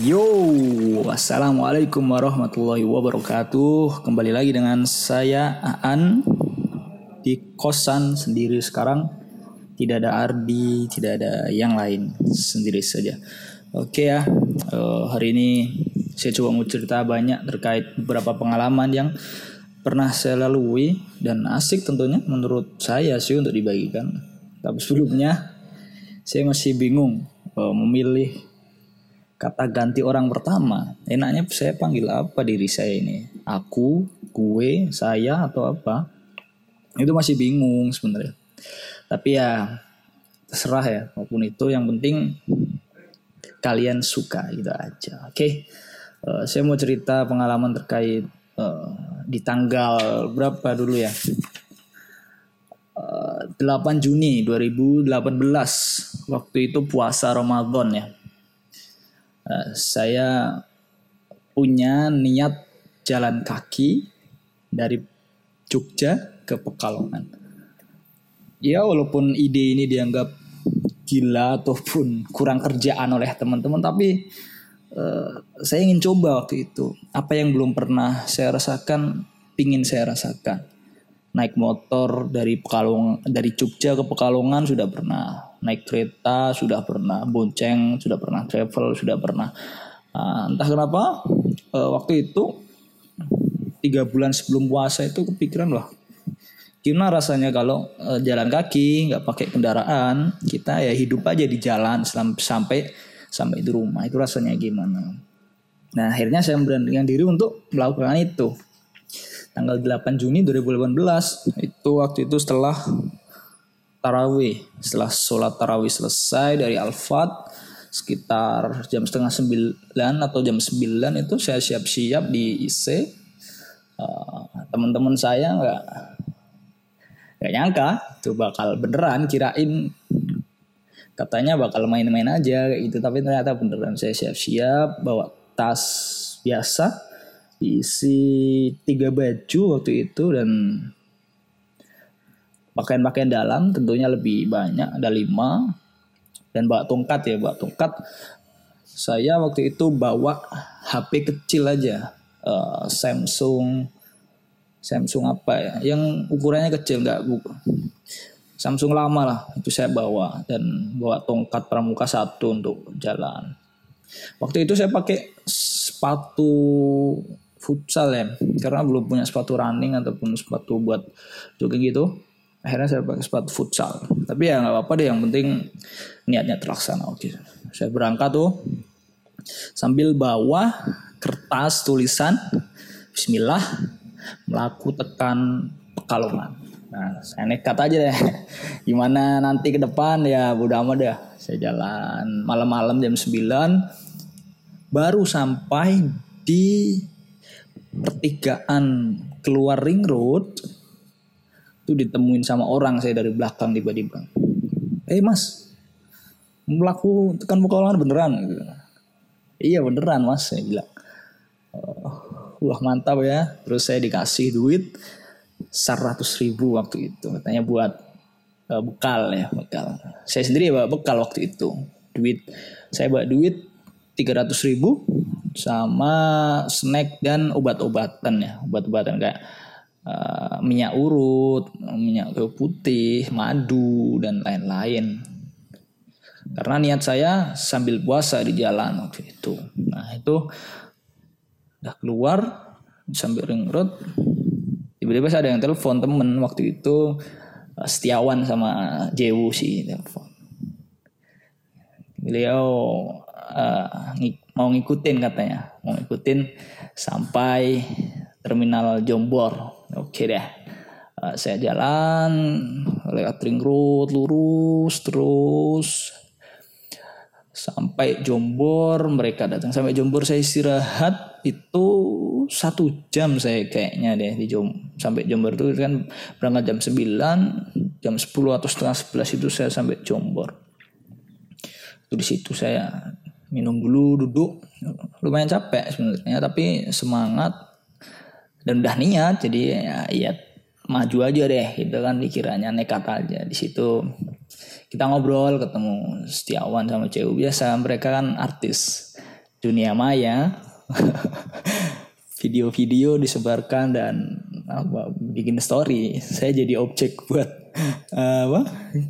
Yo, assalamualaikum warahmatullahi wabarakatuh. Kembali lagi dengan saya Aan di kosan sendiri sekarang. Tidak ada Ardi, tidak ada yang lain, sendiri saja. Oke ya, uh, hari ini saya coba mau cerita banyak terkait beberapa pengalaman yang pernah saya lalui dan asik tentunya menurut saya sih untuk dibagikan. Tapi sebelumnya saya masih bingung uh, memilih kata ganti orang pertama enaknya saya panggil apa diri saya ini? Aku gue saya atau apa? Itu masih bingung sebenarnya. Tapi ya terserah ya maupun itu yang penting kalian suka gitu aja. Oke okay? uh, eh, saya mau cerita pengalaman terkait uh, di tanggal berapa dulu ya? Uh, eh, 8 Juni 2018 waktu itu puasa Ramadan ya Eh, saya punya niat jalan kaki dari Jogja ke Pekalongan. Ya walaupun ide ini dianggap gila ataupun kurang kerjaan oleh teman-teman, tapi uh, saya ingin coba waktu itu apa yang belum pernah saya rasakan, ingin saya rasakan. Naik motor dari Pekalongan, dari Jogja ke Pekalongan sudah pernah naik kereta sudah pernah bonceng sudah pernah travel sudah pernah uh, entah kenapa uh, waktu itu tiga bulan sebelum puasa itu kepikiran loh gimana rasanya kalau uh, jalan kaki nggak pakai kendaraan kita ya hidup aja di jalan sampai sampai di rumah itu rasanya gimana. Nah akhirnya saya memberanikan diri untuk melakukan itu. Tanggal 8 Juni 2018 itu waktu itu setelah tarawih. Setelah sholat tarawih selesai dari Al-Fat sekitar jam setengah sembilan atau jam sembilan itu saya siap-siap di IC. Uh, teman-teman saya nggak nggak nyangka itu bakal beneran kirain katanya bakal main-main aja gitu tapi ternyata beneran saya siap-siap bawa tas biasa diisi tiga baju waktu itu dan pakaian-pakaian dalam tentunya lebih banyak ada lima. Dan bawa tongkat ya bawa tongkat. Saya waktu itu bawa HP kecil aja uh, Samsung Samsung apa ya yang ukurannya kecil nggak bu Samsung lama lah itu saya bawa. Dan bawa tongkat pramuka satu untuk jalan. Waktu itu saya pakai sepatu futsal ya karena belum punya sepatu running ataupun sepatu buat jogging gitu akhirnya saya pakai sepatu futsal. Tapi ya nggak apa-apa deh yang penting niatnya terlaksana oke. Saya berangkat tuh sambil bawa kertas tulisan Bismillah melaku tekan Pekalongan. Nah saya nekat aja deh. Gimana nanti ke depan? Ya udah amat deh saya jalan malam-malam jam 9 baru sampai di pertigaan keluar ring road itu ditemuin sama orang saya dari belakang tiba-tiba. Eh mas. Melaku tekan pekalongan beneran. Gitu. iya beneran mas saya bilang. Oh, wah mantap ya. Terus saya dikasih duit seratus ribu waktu itu. Katanya buat uh, bekal ya bekal. Saya sendiri bawa bekal waktu itu. Duit. Saya bawa duit tiga ratus ribu sama snack dan obat-obatan ya. Obat-obatan kayak uh, minyak urut, minyak putih, madu dan lain-lain. Karena niat saya sambil puasa di jalan waktu itu. Nah itu udah keluar sambil ring. Tiba-tiba saya ada yang telepon temen waktu itu uh, Setiawan sama Jewu sih telepon. Beliau uh, mau ngikutin katanya, mau ngikutin sampai terminal Jombor Oke deh. Uh, saya jalan lewat ring road lurus terus. Sampai Jombor mereka datang. Sampai Jombor saya istirahat itu satu jam saya kayaknya deh di Jom sampai Jombor itu kan berangkat jam 9 jam 10 atau setengah 11 itu saya sampai Jombor. Itu di situ saya minum dulu duduk. Lumayan capek sebenarnya tapi semangat dan udah niat jadi ya, ya maju aja deh gitu kan pikirannya nekat aja. Di situ kita ngobrol ketemu Setiawan sama Cewu biasa. Mereka kan artis dunia maya. Video-video disebarkan dan apa bikin story. Saya jadi objek buat apa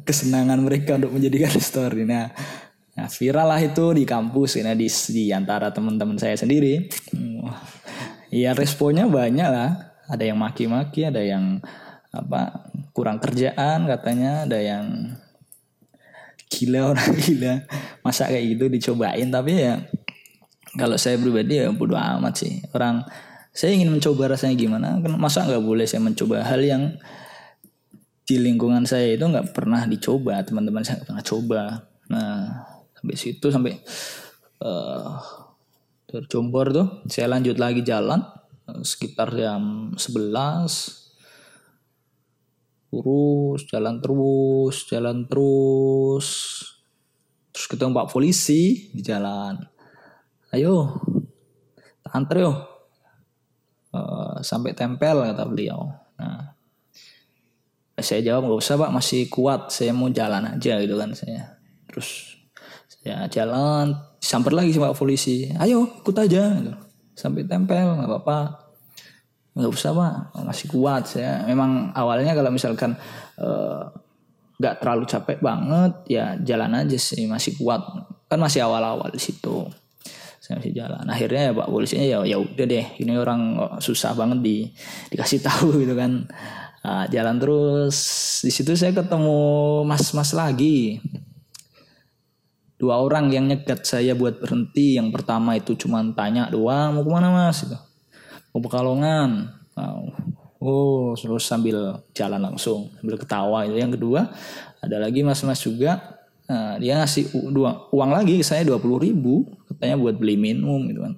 kesenangan mereka untuk menjadikan story. Nah, nah viral lah itu di kampus ini di, di antara teman-teman saya sendiri ya responnya banyak lah. Ada yang maki-maki ada yang apa kurang kerjaan katanya ada yang gila orang gila. Masa kayak gitu dicobain? Tapi ya kalau saya pribadi ya bodo amat sih. Orang saya ingin mencoba rasanya gimana? Masa nggak boleh saya mencoba hal yang di lingkungan saya itu nggak pernah dicoba teman-teman saya nggak pernah coba. Nah sampai situ sampai uh, terjombor tuh saya lanjut lagi jalan uh, sekitar jam 11 terus jalan terus jalan terus. Terus ketemu pak polisi di jalan. Ayo antre yo uh, sampai tempel kata beliau. Nah saya jawab nggak usah pak masih kuat. Saya mau jalan aja gitu kan saya. Terus saya jalan sampai lagi sama polisi. Ayo ikut aja. Sampai tempel nggak apa-apa. Nggak usah pak. Masih kuat saya. Memang awalnya kalau misalkan uh, nggak terlalu capek banget ya jalan aja sih. Masih kuat. Kan masih awal-awal di situ. Saya masih jalan. Akhirnya ya pak polisinya ya ya udah deh. Ini orang susah banget di dikasih tahu gitu kan. Nah, jalan terus. Di situ saya ketemu mas-mas lagi dua orang yang nyegat saya buat berhenti. Yang pertama itu cuma tanya doang mau ke mana mas? Gitu. mau pekalongan. Oh terus sambil jalan langsung sambil ketawa itu yang kedua ada lagi mas-mas juga. Nah, dia ngasih dua, uang lagi saya dua puluh ribu katanya buat beli minum gitu kan.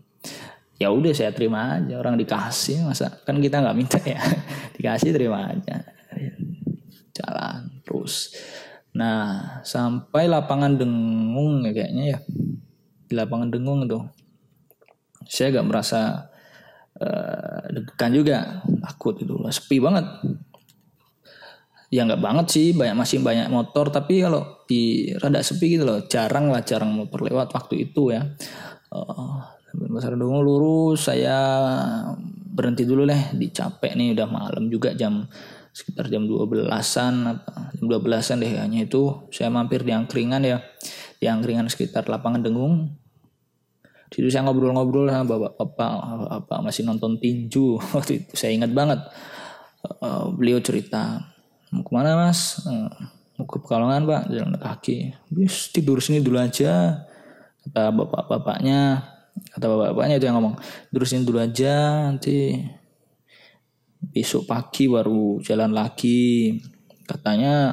Ya udah saya terima aja. Orang dikasih masa? Kan kita nggak minta ya. Dikasih terima aja. Jalan terus. Nah sampai lapangan dengung ya kayaknya ya. Di lapangan dengung itu. Saya gak merasa uh, deg-degan juga. Takut itu sepi banget. Ya nggak banget sih banyak masih banyak motor. Tapi kalau di rada sepi gitu loh. Jarang lah jarang motor lewat waktu itu ya. Uh, Pasar Dungu lurus saya berhenti dulu deh. Di capek nih udah malam juga jam sekitar jam 12-an jam 12-an deh hanya itu. Saya mampir di angkringan ya. Di angkringan sekitar lapangan Dengung. Situ saya ngobrol-ngobrol sama bapak-bapak apa masih nonton tinju waktu itu. Saya ingat banget. Uh, beliau cerita mau ke mana mas? Eh, mau ke Pekalongan pak. Jalan kaki bis tidur sini dulu aja kata bapak-bapaknya. Kata bapak-bapaknya itu yang ngomong tidur sini dulu aja nanti besok pagi baru jalan lagi. Katanya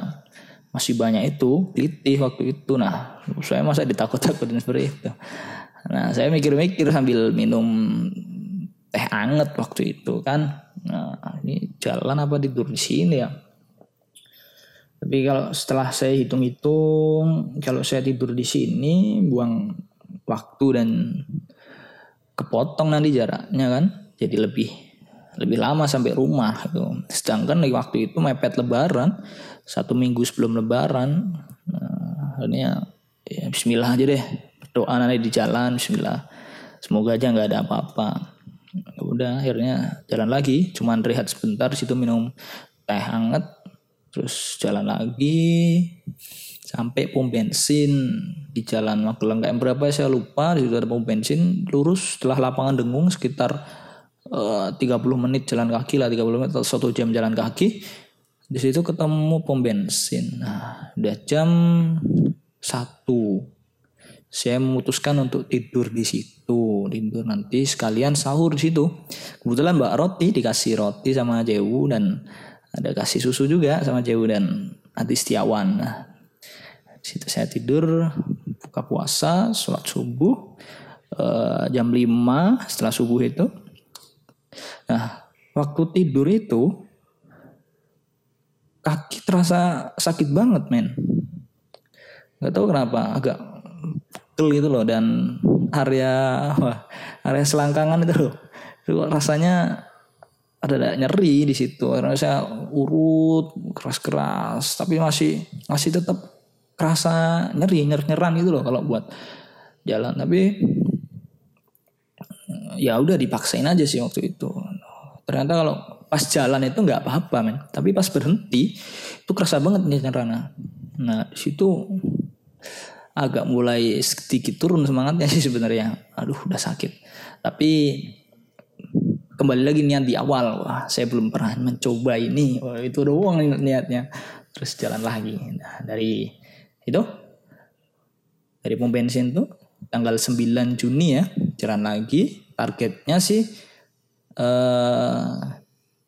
masih banyak itu litih waktu itu. Nah saya masa ditakut-takutin seperti itu. Nah saya mikir-mikir sambil minum teh anget waktu itu kan. Nah ini jalan apa tidur di sini ya? Tapi kalau setelah saya hitung-hitung, kalau saya tidur di sini, buang waktu dan kepotong nanti jaraknya kan, jadi lebih lebih lama sampai rumah itu. Sedangkan di waktu itu mepet Lebaran, satu minggu sebelum Lebaran, nah, akhirnya ya Bismillah aja deh, berdoa nanti di jalan, Bismillah. Semoga aja nggak ada apa-apa. Ya udah akhirnya jalan lagi, cuman rehat sebentar, situ minum teh hangat, terus jalan lagi sampai pom bensin di jalan Magelang KM berapa saya lupa di situ ada pom bensin lurus setelah lapangan dengung sekitar 30 menit jalan kaki lah 30 menit atau satu jam jalan kaki. Di situ ketemu pom bensin. Nah udah jam satu. Saya memutuskan untuk tidur di situ. Tidur nanti sekalian sahur di situ. Kebetulan mbak roti dikasih roti sama Jewu dan ada kasih susu juga sama Jauh dan Adi Setiawan. Nah situ saya tidur buka puasa sholat subuh uh, jam 5 setelah subuh itu nah waktu tidur itu kaki terasa sakit banget men. Nggak tahu kenapa agak pegel gitu loh dan area wah, area selangkangan itu loh. Itu rasanya ada nyeri di situ karena saya urut keras-keras tapi masih masih tetap kerasa nyeri nyer nyeran gitu loh kalau buat jalan. Tapi ya udah dipaksain aja sih waktu itu. Ternyata kalau pas jalan itu nggak apa-apa men. Tapi pas berhenti itu kerasa banget nih Rana nah di situ agak mulai sedikit turun semangatnya sih sebenarnya. Aduh udah sakit. Tapi kembali lagi niat di awal. Wah saya belum pernah mencoba ini. Wah, itu doang niatnya. Terus jalan lagi. Nah dari itu dari pom bensin tuh tanggal 9 Juni ya jalan lagi targetnya sih eh,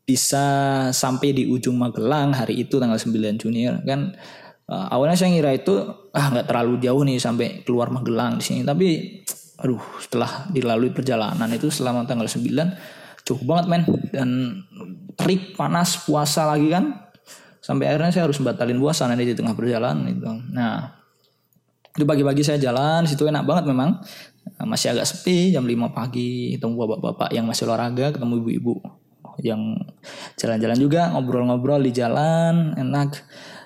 bisa sampai di ujung Magelang hari itu tanggal 9 Juni kan. Uh, awalnya saya ngira itu ah nggak terlalu jauh nih sampai keluar Magelang di sini. Tapi aduh setelah dilalui perjalanan itu selama tanggal 9 cukup banget men. Dan terik panas puasa lagi kan. Sampai akhirnya saya harus batalin puasa nanti di tengah perjalanan itu. Nah itu pagi-pagi saya jalan situ enak banget memang masih agak sepi jam 5 pagi ketemu bapak-bapak yang masih olahraga ketemu ibu-ibu yang jalan-jalan juga ngobrol-ngobrol di jalan enak.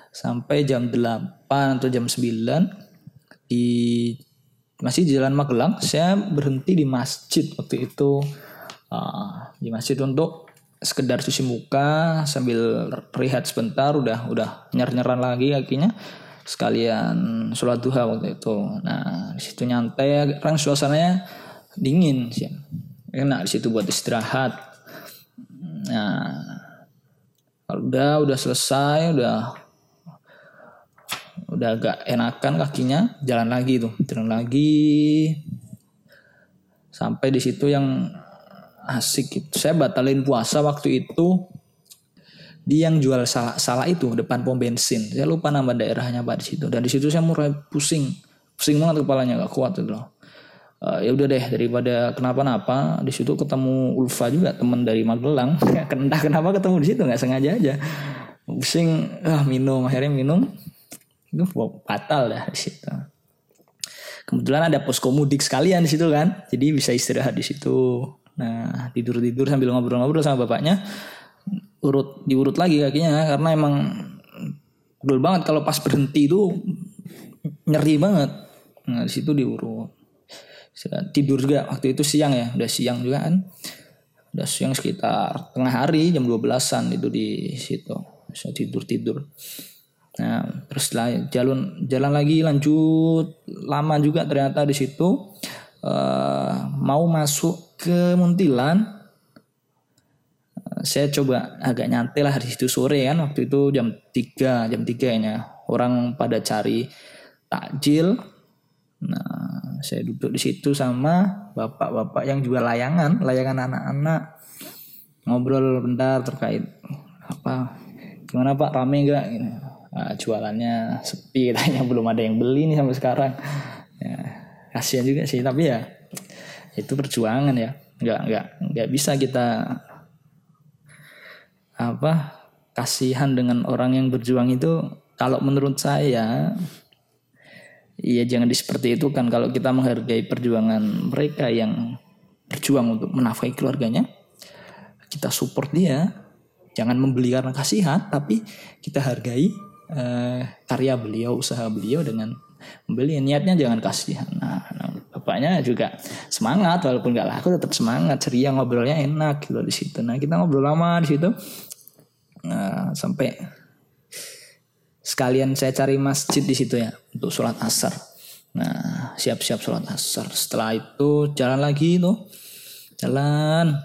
Sampai jam 8 atau jam 9 di masih di Jalan Magelang saya berhenti di masjid waktu itu. Uh, di masjid untuk sekedar cuci muka sambil rehat sebentar udah udah nyer-nyeran lagi kakinya sekalian sholat duha waktu itu. Nah di situ nyantai kan suasananya dingin sih enak di situ buat istirahat. Nah kalau udah udah selesai udah udah agak enakan kakinya jalan lagi tuh. Jalan lagi. Sampai di situ yang asik gitu. Saya batalin puasa waktu itu di yang jual salah salah itu depan pom bensin. Saya lupa nama daerahnya pak di situ. Dan di situ saya mulai pusing. Pusing banget kepalanya gak kuat itu loh. Uh, ya udah deh daripada kenapa-napa di situ ketemu Ulfa juga teman dari Magelang. Entah kenapa ketemu di situ? Nggak sengaja aja. Pusing ah minum. Akhirnya minum. Itu fatal dah di situ. Kebetulan ada posko mudik sekalian di situ kan. Jadi bisa istirahat di situ. Nah tidur tidur sambil ngobrol-ngobrol sama bapaknya urut diurut lagi kakinya karena emang dul banget kalau pas berhenti itu nyeri banget. Nah di situ diurut. Tidur juga waktu itu siang ya udah siang juga kan. Udah siang sekitar tengah hari jam 12-an itu di situ. Bisa tidur tidur Nah, terus jalan jalan lagi lanjut. Lama juga ternyata di situ. Uh, mau masuk ke Muntilan. Saya coba agak nyantai lah di situ sore kan waktu itu jam 3 jam 3 nya orang pada cari takjil. Nah, saya duduk di situ sama bapak-bapak yang jual layangan, layangan anak-anak. Ngobrol bentar terkait apa gimana Pak? Rame enggak uh, jualannya sepi katanya belum ada yang beli nih sampai sekarang. Ya, kasihan juga sih tapi ya itu perjuangan ya. Nggak nggak nggak bisa kita apa kasihan dengan orang yang berjuang itu kalau menurut saya ya jangan di seperti itu kan kalau kita menghargai perjuangan mereka yang berjuang untuk menafkahi keluarganya kita support dia jangan membeli karena kasihan tapi kita hargai uh, karya beliau, usaha beliau dengan membeli niatnya jangan kasihan. Nah, nah, bapaknya juga semangat walaupun nggak laku tetap semangat, ceria ngobrolnya enak gitu di situ. Nah kita ngobrol lama di situ nah, sampai sekalian saya cari masjid di situ ya untuk sholat asar. Nah siap-siap sholat asar. Setelah itu jalan lagi tuh jalan.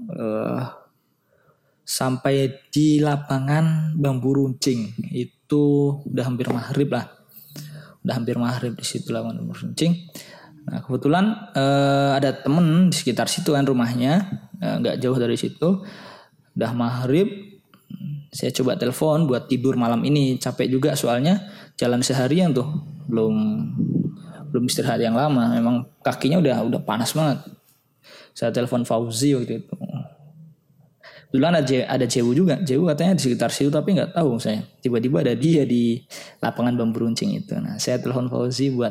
Uh, sampai di lapangan bambu runcing itu udah hampir maghrib lah udah hampir maghrib di situ lah nomor runcing nah kebetulan uh, ada temen di sekitar situ kan rumahnya eh, nggak uh, jauh dari situ udah maghrib saya coba telepon buat tidur malam ini capek juga soalnya jalan seharian tuh belum belum istirahat yang lama memang kakinya udah udah panas banget saya telepon Fauzi waktu itu Dulu ada ada Jewu juga. Jewu katanya di sekitar situ tapi nggak tahu saya. Tiba-tiba ada dia di lapangan bambu runcing itu. Nah, saya telepon Fauzi buat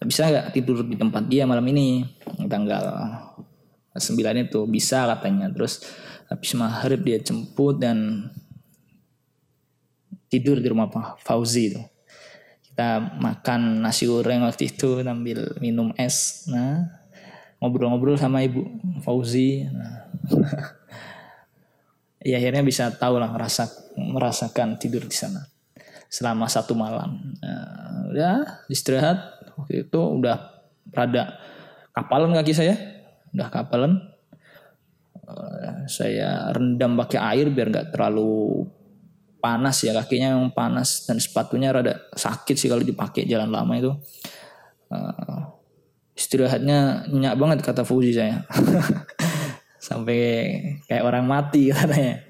bisa nggak tidur di tempat dia malam ini tanggal 9 itu bisa katanya. Terus habis maghrib dia jemput dan tidur di rumah Fauzi itu. Kita makan nasi goreng waktu itu sambil minum es. Nah, ngobrol-ngobrol sama ibu Fauzi nah. ya akhirnya bisa tahu lah merasa merasakan tidur di sana selama satu malam nah, udah istirahat waktu itu udah rada kapalan kaki saya udah kapalan uh, saya rendam pakai air biar nggak terlalu panas ya kakinya yang panas dan sepatunya rada sakit sih kalau dipakai jalan lama itu. Uh, istirahatnya nyenyak banget kata Fuji saya. Sampai kayak orang mati katanya.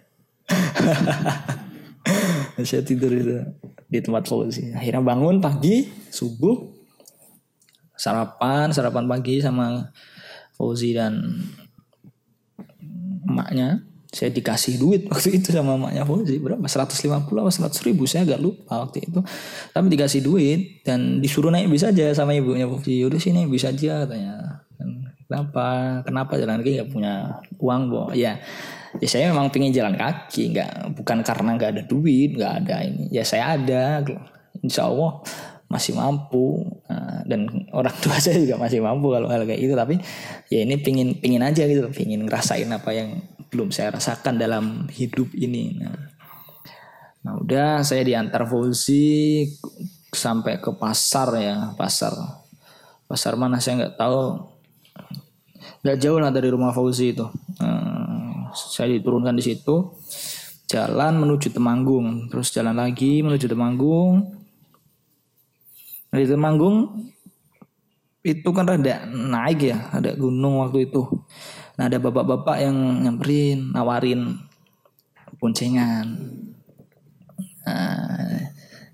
Saya tidur itu di tempat Fauzi akhirnya bangun pagi subuh sarapan sarapan pagi sama Fauzi dan emaknya saya dikasih duit waktu itu sama emaknya Fauzi berapa? 150 atau 100 ribu saya agak lupa waktu itu. Tapi dikasih duit dan disuruh naik bis aja sama ibunya Fauzi. Udah sini bisa aja katanya. Kenapa? Kenapa? Jalan kaki nggak punya uang bu ya ya saya memang pengen jalan kaki nggak bukan karena nggak ada duit nggak ada ini. Ya saya ada insya Allah masih mampu. Nah, dan orang tua saya juga masih mampu kalau hal kayak itu tapi ya ini pingin pingin aja gitu pingin ngerasain apa yang belum saya rasakan dalam hidup ini. Nah, nah udah saya diantar Fauzi sampai ke pasar ya pasar. Pasar mana saya nggak tahu. Nggak jauh lah dari rumah Fauzi itu. Nah, saya diturunkan di situ jalan menuju Temanggung. Terus jalan lagi menuju Temanggung. Di Temanggung itu kan ada naik ya, ada gunung waktu itu. Nah ada bapak-bapak yang nyamperin, nawarin boncengan. Nah,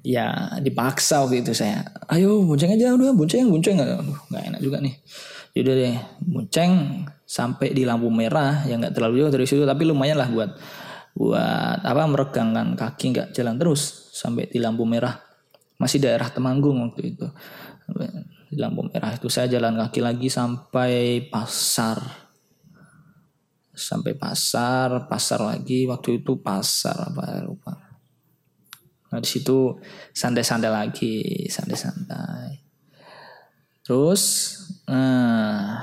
ya dipaksa waktu itu saya. Ayo bonceng aja udah, bonceng, bonceng. Aduh, gak enak juga nih. Yaudah deh, bonceng sampai di lampu merah yang nggak terlalu jauh dari situ tapi lumayan lah buat buat apa meregangkan kaki nggak jalan terus sampai di lampu merah masih daerah Temanggung waktu itu di lampu merah itu saya jalan kaki lagi sampai pasar sampai pasar pasar lagi. Waktu itu pasar apa ya, lupa. Nah di situ santai-santai lagi santai-santai. Terus nah,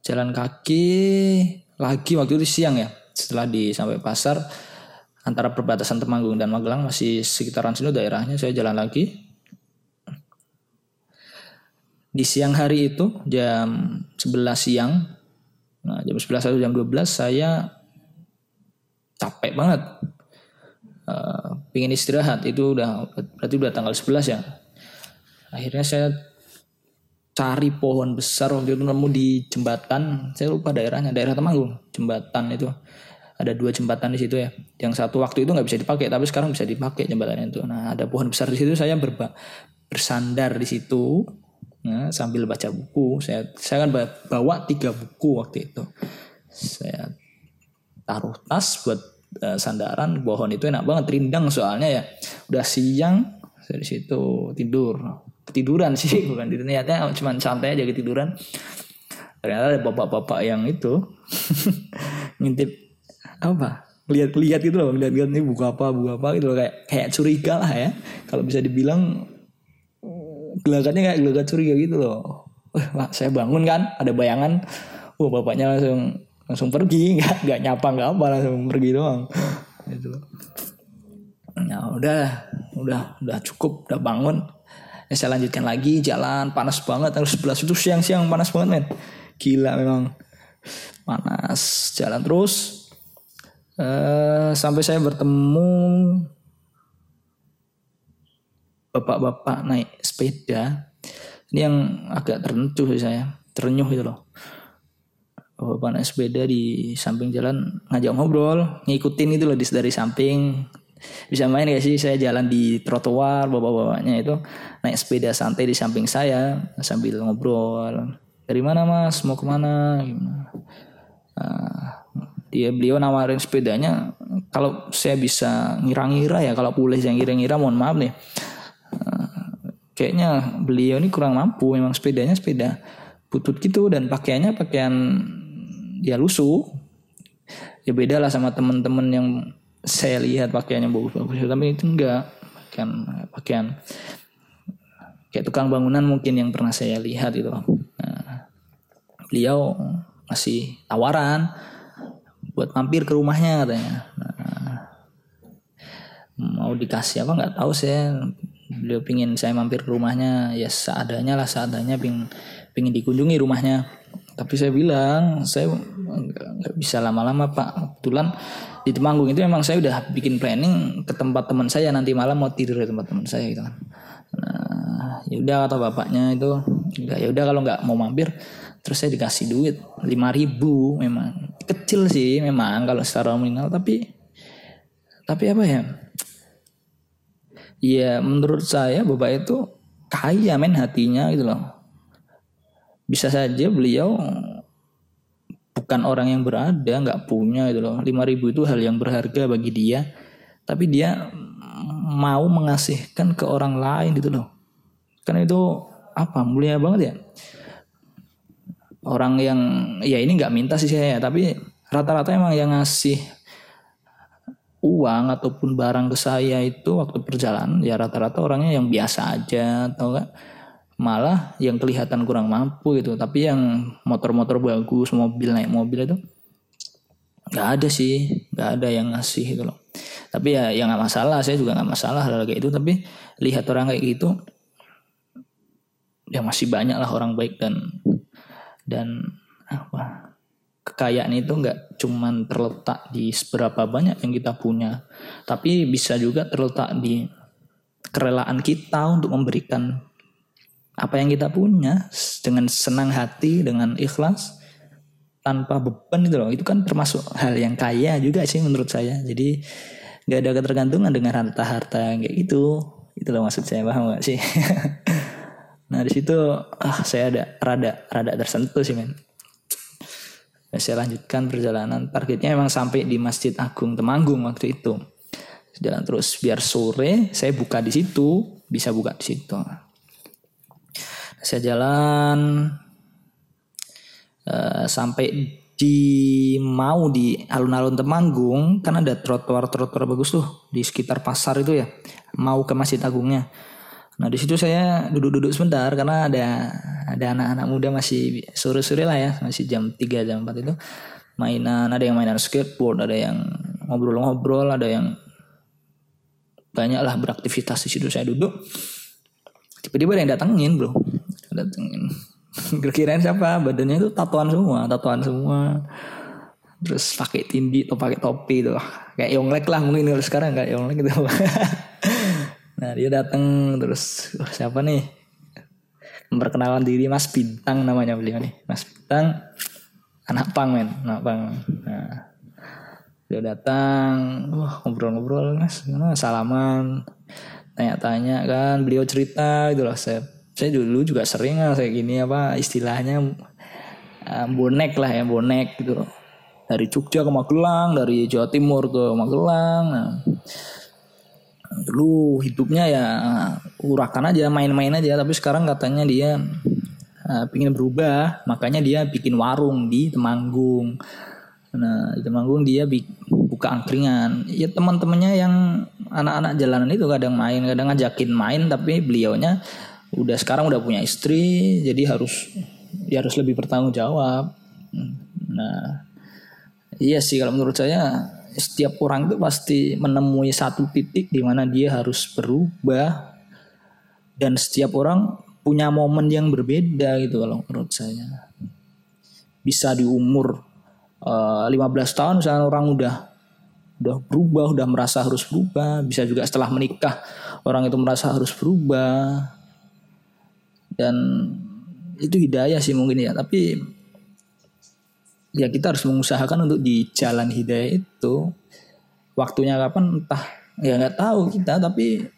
jalan kaki lagi waktu itu siang ya. Setelah di sampai pasar antara perbatasan Temanggung dan Magelang masih sekitaran sini daerahnya saya jalan lagi. Di siang hari itu jam 11 siang nah jam 11 atau jam 12 saya capek banget. Uh, pingin istirahat itu udah berarti udah tanggal 11 ya. Akhirnya saya cari pohon besar waktu itu nemu di jembatan. Saya lupa daerahnya daerah Temanggung jembatan itu. Ada dua jembatan di situ ya. Yang satu waktu itu nggak bisa dipakai, tapi sekarang bisa dipakai jembatan itu. Nah, ada pohon besar di situ, saya berba bersandar di situ, nah, sambil baca buku. Saya saya kan bawa tiga buku waktu itu. Saya taruh tas buat uh, sandaran pohon itu enak banget rindang soalnya ya. Udah siang dari situ tidur. Ketiduran sih bukan tidur niatnya cuma santai aja ketiduran. Ternyata ada bapak-bapak yang itu ngintip apa lihat-lihat gitu loh lihat-lihat ini buku apa buku apa gitu loh kayak kayak curiga lah ya kalau bisa dibilang gelagatnya kayak gelagat curiga gitu loh. Wah, saya bangun kan ada bayangan. Wah bapaknya langsung langsung pergi. Nggak nggak nyapa nggak apa langsung pergi doang. Gitu nah udah udah udah cukup udah bangun. Ya, saya lanjutkan lagi jalan panas banget. Harus sebelas itu siang-siang panas banget men. Gila memang. Panas jalan terus. Uh, sampai saya bertemu bapak-bapak naik sepeda. Ini yang agak tertentu sih saya, terenyuh gitu loh. Bapak naik sepeda di samping jalan ngajak ngobrol, ngikutin itu loh dari samping. Bisa main gak sih saya jalan di trotoar, bapak-bapaknya itu naik sepeda santai di samping saya sambil ngobrol. Dari mana mas? Mau ke mana? Gimana? Nah, dia beliau nawarin sepedanya kalau saya bisa ngira-ngira ya kalau boleh yang ngira-ngira mohon maaf nih kayaknya beliau ini kurang mampu memang sepedanya sepeda butut gitu dan pakaiannya pakaian ya lusuh. Ya beda lah sama teman-teman yang saya lihat pakaiannya bagus-bagus tapi itu enggak. Pakaian pakaian kayak tukang bangunan mungkin yang pernah saya lihat itu nah, beliau masih tawaran buat mampir ke rumahnya katanya. Nah, mau dikasih apa nggak tahu saya beliau pingin saya mampir ke rumahnya. Ya seadanya lah seadanya ping pingin dikunjungi rumahnya. Tapi saya bilang saya nggak bisa lama-lama pak. Kebetulan di Temanggung itu memang saya udah bikin planning ke tempat teman saya. Nanti malam mau tidur di tempat teman saya gitu kan. Nah ya udah kata bapaknya itu ya udah kalau nggak mau mampir terus saya dikasih duit lima ribu memang. Kecil sih memang kalau secara nominal. Tapi tapi apa ya ya menurut saya bapak itu kaya men hatinya gitu loh. Bisa saja beliau bukan orang yang berada nggak punya gitu loh. Lima ribu itu hal yang berharga bagi dia. Tapi dia mau mengasihkan ke orang lain gitu loh. Karena itu apa? Mulia banget ya? Orang yang ya ini nggak minta sih saya tapi rata-rata emang yang ngasih uang ataupun barang ke saya itu waktu perjalanan ya rata-rata orangnya yang biasa aja atau enggak malah yang kelihatan kurang mampu gitu. Tapi yang motor-motor bagus mobil naik mobil itu nggak ada sih. Nggak ada yang ngasih gitu loh. Tapi ya yang nggak masalah. Saya juga nggak masalah hal kayak itu tapi lihat orang kayak gitu ya masih banyak lah orang baik dan dan apa kekayaan itu nggak cuman terletak di seberapa banyak yang kita punya tapi bisa juga terletak di kerelaan kita untuk memberikan apa yang kita punya dengan senang hati dengan ikhlas tanpa beban itu loh. Itu kan termasuk hal yang kaya juga sih menurut saya. Jadi nggak ada ketergantungan dengan harta-harta kayak gitu. Itu loh maksud saya paham gak sih? Nah di situ ah saya ada rada rada tersentuh sih men. Saya lanjutkan perjalanan. Targetnya memang sampai di Masjid Agung Temanggung waktu itu. Jalan terus biar sore saya buka di situ, bisa buka di situ. Saya jalan uh, sampai di mau di alun-alun Temanggung kan ada trotoar-trotoar bagus tuh di sekitar pasar itu ya. Mau ke Masjid Agungnya. Nah di situ saya duduk-duduk sebentar karena ada ada anak-anak muda masih sore-sore lah ya masih jam 3 jam 4 itu mainan ada yang mainan skateboard ada yang ngobrol-ngobrol ada yang banyak lah beraktivitas di situ saya duduk. Tiba-tiba ada yang datengin bro. Datengin. Kira-kira siapa? Badannya itu tatoan semua tatoan semua. Terus pakai tindi atau pakai topi tuh kayak Yonglek lah mungkin kalau sekarang kayak Yonglek gitu Nah dia datang terus oh, siapa nih? Memperkenalkan diri Mas Bintang namanya beliau nih. Mas Bintang anak pang men, anak pang. Nah, dia datang, wah ngobrol-ngobrol mas, salaman, tanya-tanya kan, beliau cerita gitu loh. Saya, saya dulu juga sering lah kayak gini apa istilahnya uh, bonek lah ya bonek gitu loh. Dari Jogja ke Magelang, dari Jawa Timur ke Magelang. Nah, dulu hidupnya ya urakan aja main-main aja. Tapi sekarang katanya dia uh, pingin berubah. Makanya dia bikin warung di Temanggung. Nah di Temanggung dia buka angkringan. Ya teman-temannya yang anak-anak jalanan itu kadang main kadang ngajakin main. Tapi beliaunya udah sekarang udah punya istri jadi harus dia harus lebih bertanggung jawab. Nah iya sih kalau menurut saya setiap orang itu pasti menemui satu titik di mana dia harus berubah. Dan setiap orang punya momen yang berbeda gitu kalau menurut saya. Bisa di umur uh, eh, 15 tahun misalnya orang udah udah berubah udah merasa harus berubah. Bisa juga setelah menikah orang itu merasa harus berubah. Dan itu hidayah sih mungkin ya. Tapi ya kita harus mengusahakan untuk di jalan hidayah itu waktunya kapan entah ya nggak tahu kita tapi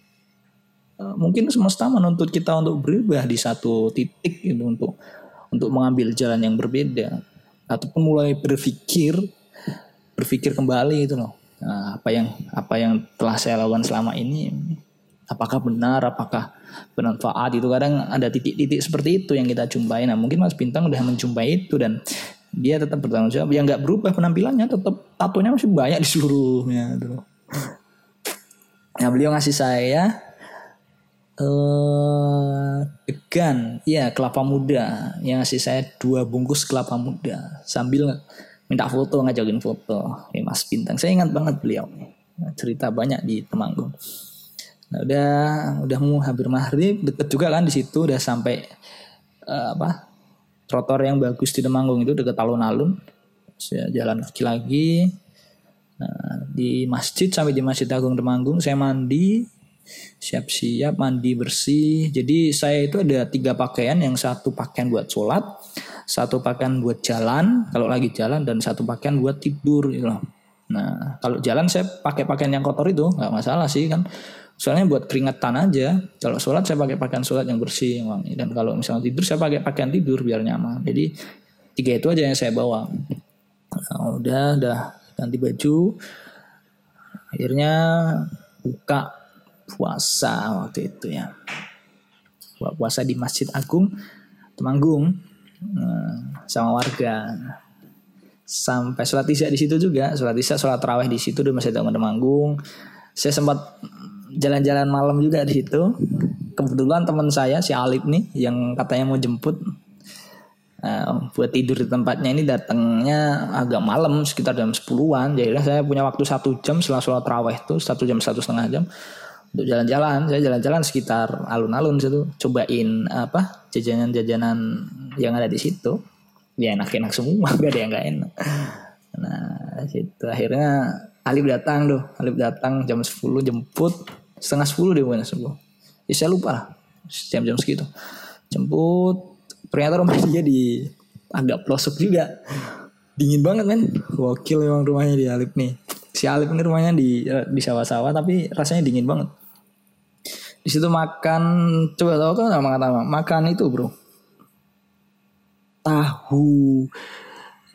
uh, mungkin semesta menuntut kita untuk berubah di satu titik itu untuk untuk mengambil jalan yang berbeda ataupun mulai berpikir berpikir kembali itu loh. Nah, apa yang apa yang telah saya lakukan selama ini apakah benar apakah bermanfaat itu kadang ada titik-titik seperti itu yang kita jumpai. Nah mungkin Mas Bintang udah menjumpai itu dan dia tetap bertanggung jawab. Yang nggak berubah penampilannya tetap tatonya masih banyak di seluruhnya gitu. Nah beliau ngasih saya uh, The segan, iya kelapa muda. Yang ngasih saya dua bungkus kelapa muda. Sambil minta foto ngajakin foto. Ya, Mas Bintang, saya ingat banget beliau. Cerita banyak di Temanggung. Nah, udah udah mau hampir maghrib, deket juga kan di situ. Udah sampai uh, apa trotoar yang bagus di Temanggung itu deket alun-alun. Saya jalan kaki lagi. Nah, di masjid sampai di Masjid Agung Temanggung saya mandi, siap-siap mandi bersih. Jadi saya itu ada tiga pakaian, yang satu pakaian buat sholat, satu pakaian buat jalan kalau lagi jalan dan satu pakaian buat tidur gitu loh. Nah kalau jalan saya pakai pakaian yang kotor itu nggak masalah sih kan. Soalnya buat keringetan aja. Kalau sholat saya pakai pakaian sholat yang bersih yang wangi. Dan kalau misalnya tidur saya pakai pakaian tidur biar nyaman. Jadi tiga itu aja yang saya bawa. Nah, udah udah ganti baju. Akhirnya buka puasa waktu itu ya buat puasa di Masjid Agung Temanggung eh, sama warga sampai sholat isya di situ juga sholat isya sholat raweh di situ di Masjid Agung Temanggung saya sempat jalan-jalan malam juga di situ. Kebetulan teman saya si Alip nih yang katanya mau jemput Uh, buat tidur di tempatnya ini datangnya agak malam sekitar jam 10-an jadi saya punya waktu satu jam setelah sholat raweh itu satu jam satu setengah jam untuk jalan-jalan. Saya jalan-jalan sekitar alun-alun situ cobain apa jajanan-jajanan yang ada di situ. Ya enak-enak semua gak ada yang gak enak. Nah situ akhirnya Alif datang tuh Alif datang jam 10 jemput setengah 10 dia bukan sepuluh ya saya lupa lah jam-jam segitu. Jemput ternyata rumah dia di agak pelosok juga. Dingin banget men. Wakil memang rumahnya di Alif nih. Si Alif ini rumahnya di di sawah-sawah tapi rasanya dingin banget. Di situ makan coba tahu kan makan apa? Makan itu bro. Tahu.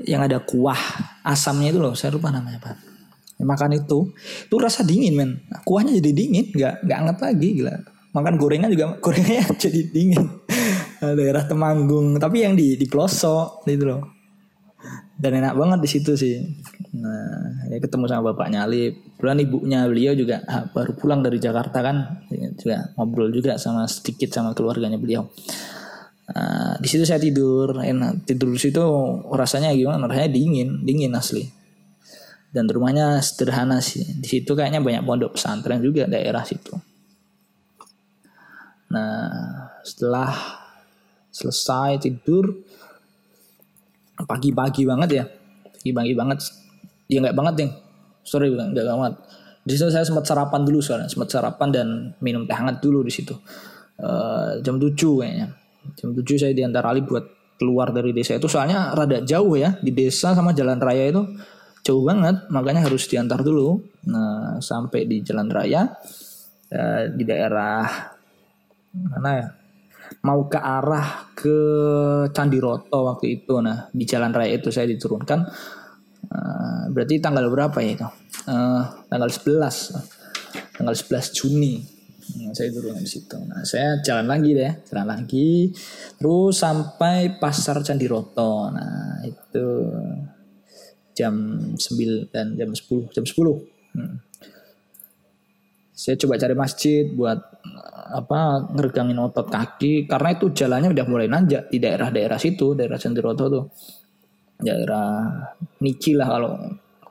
Yang ada kuah asamnya itu loh saya lupa namanya ya, makan itu. Itu rasa dingin men. Kuahnya jadi dingin nggak nggak anget lagi gila. Makan gorengan juga gorengannya jadi dingin. Daerah Temanggung tapi yang di di pelosok itu loh. Dan enak banget di situ sih. Nah ya ketemu sama bapaknya Ali bulan ibunya beliau juga ah, baru pulang dari Jakarta kan. Ya, juga ngobrol juga sama sedikit sama keluarganya beliau. Nah, di situ saya tidur enak. Tidur di situ rasanya gimana? Rasanya dingin dingin asli dan rumahnya sederhana sih. Di situ kayaknya banyak pondok pesantren juga daerah situ. Nah setelah selesai tidur pagi-pagi banget ya. Pagi-pagi banget. Ya nggak banget nih sorry nggak banget. Di situ saya sempat sarapan dulu soalnya. Sempat sarapan dan minum teh hangat dulu di situ. Uh, jam 7 kayaknya. Jam 7 saya diantar Ali buat keluar dari desa itu. Soalnya rada jauh ya di desa sama jalan raya itu jauh banget makanya harus diantar dulu nah sampai di jalan raya uh, di daerah mana ya? Mau ke arah ke Candi Roto waktu itu. Nah di jalan raya itu saya diturunkan uh, berarti tanggal berapa ya itu? Tanggal 11 tanggal 11 Juni saya turun di situ. Nah saya jalan lagi deh jalan lagi terus sampai pasar Candi Roto nah itu jam 9 dan jam 10 jam 10 hmm. saya coba cari masjid buat apa ngeregangin otot kaki karena itu jalannya udah mulai nanjak di daerah-daerah situ daerah Cenderoto tuh. Daerah Niki lah kalau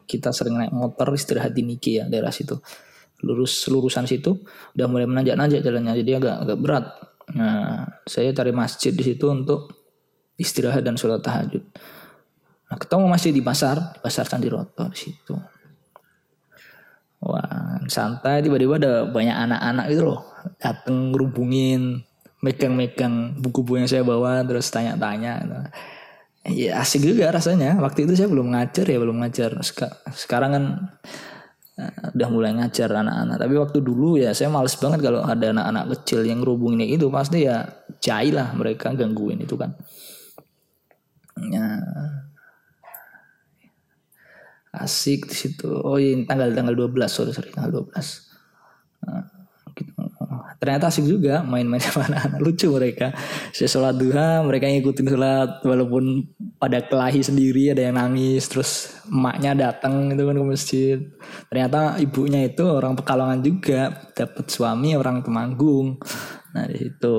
kita sering naik motor istirahat di Niki ya daerah situ. Lurus lurusan situ udah mulai menanjak-nanjak jalannya jadi agak agak berat. Nah saya cari masjid di situ untuk istirahat dan sholat tahajud nah ketemu masjid di pasar di pasar Candiroto di situ. Wah santai tiba-tiba ada banyak anak-anak gitu loh dateng ngerubungin megang-megang buku-buku yang saya bawa terus tanya-tanya gitu. ya asik juga rasanya. Waktu itu saya belum ngajar ya belum ngajar. Sekarang kan uh, udah mulai ngajar anak-anak. Tapi waktu dulu ya saya males banget kalau ada anak-anak kecil yang ngerubungin itu pasti ya jahil lah mereka gangguin itu kan. Ya asik di situ. Oh iya tanggal tanggal 12 sorry sorry tanggal 12 nah, gitu. ternyata asik juga main-main sama anak-anak. Lucu mereka. Saya sholat duha mereka ngikutin sholat walaupun pada kelahi sendiri ada yang nangis terus emaknya datang itu kan ke masjid. Ternyata ibunya itu orang pekalongan juga dapat suami orang temanggung. Nah di situ.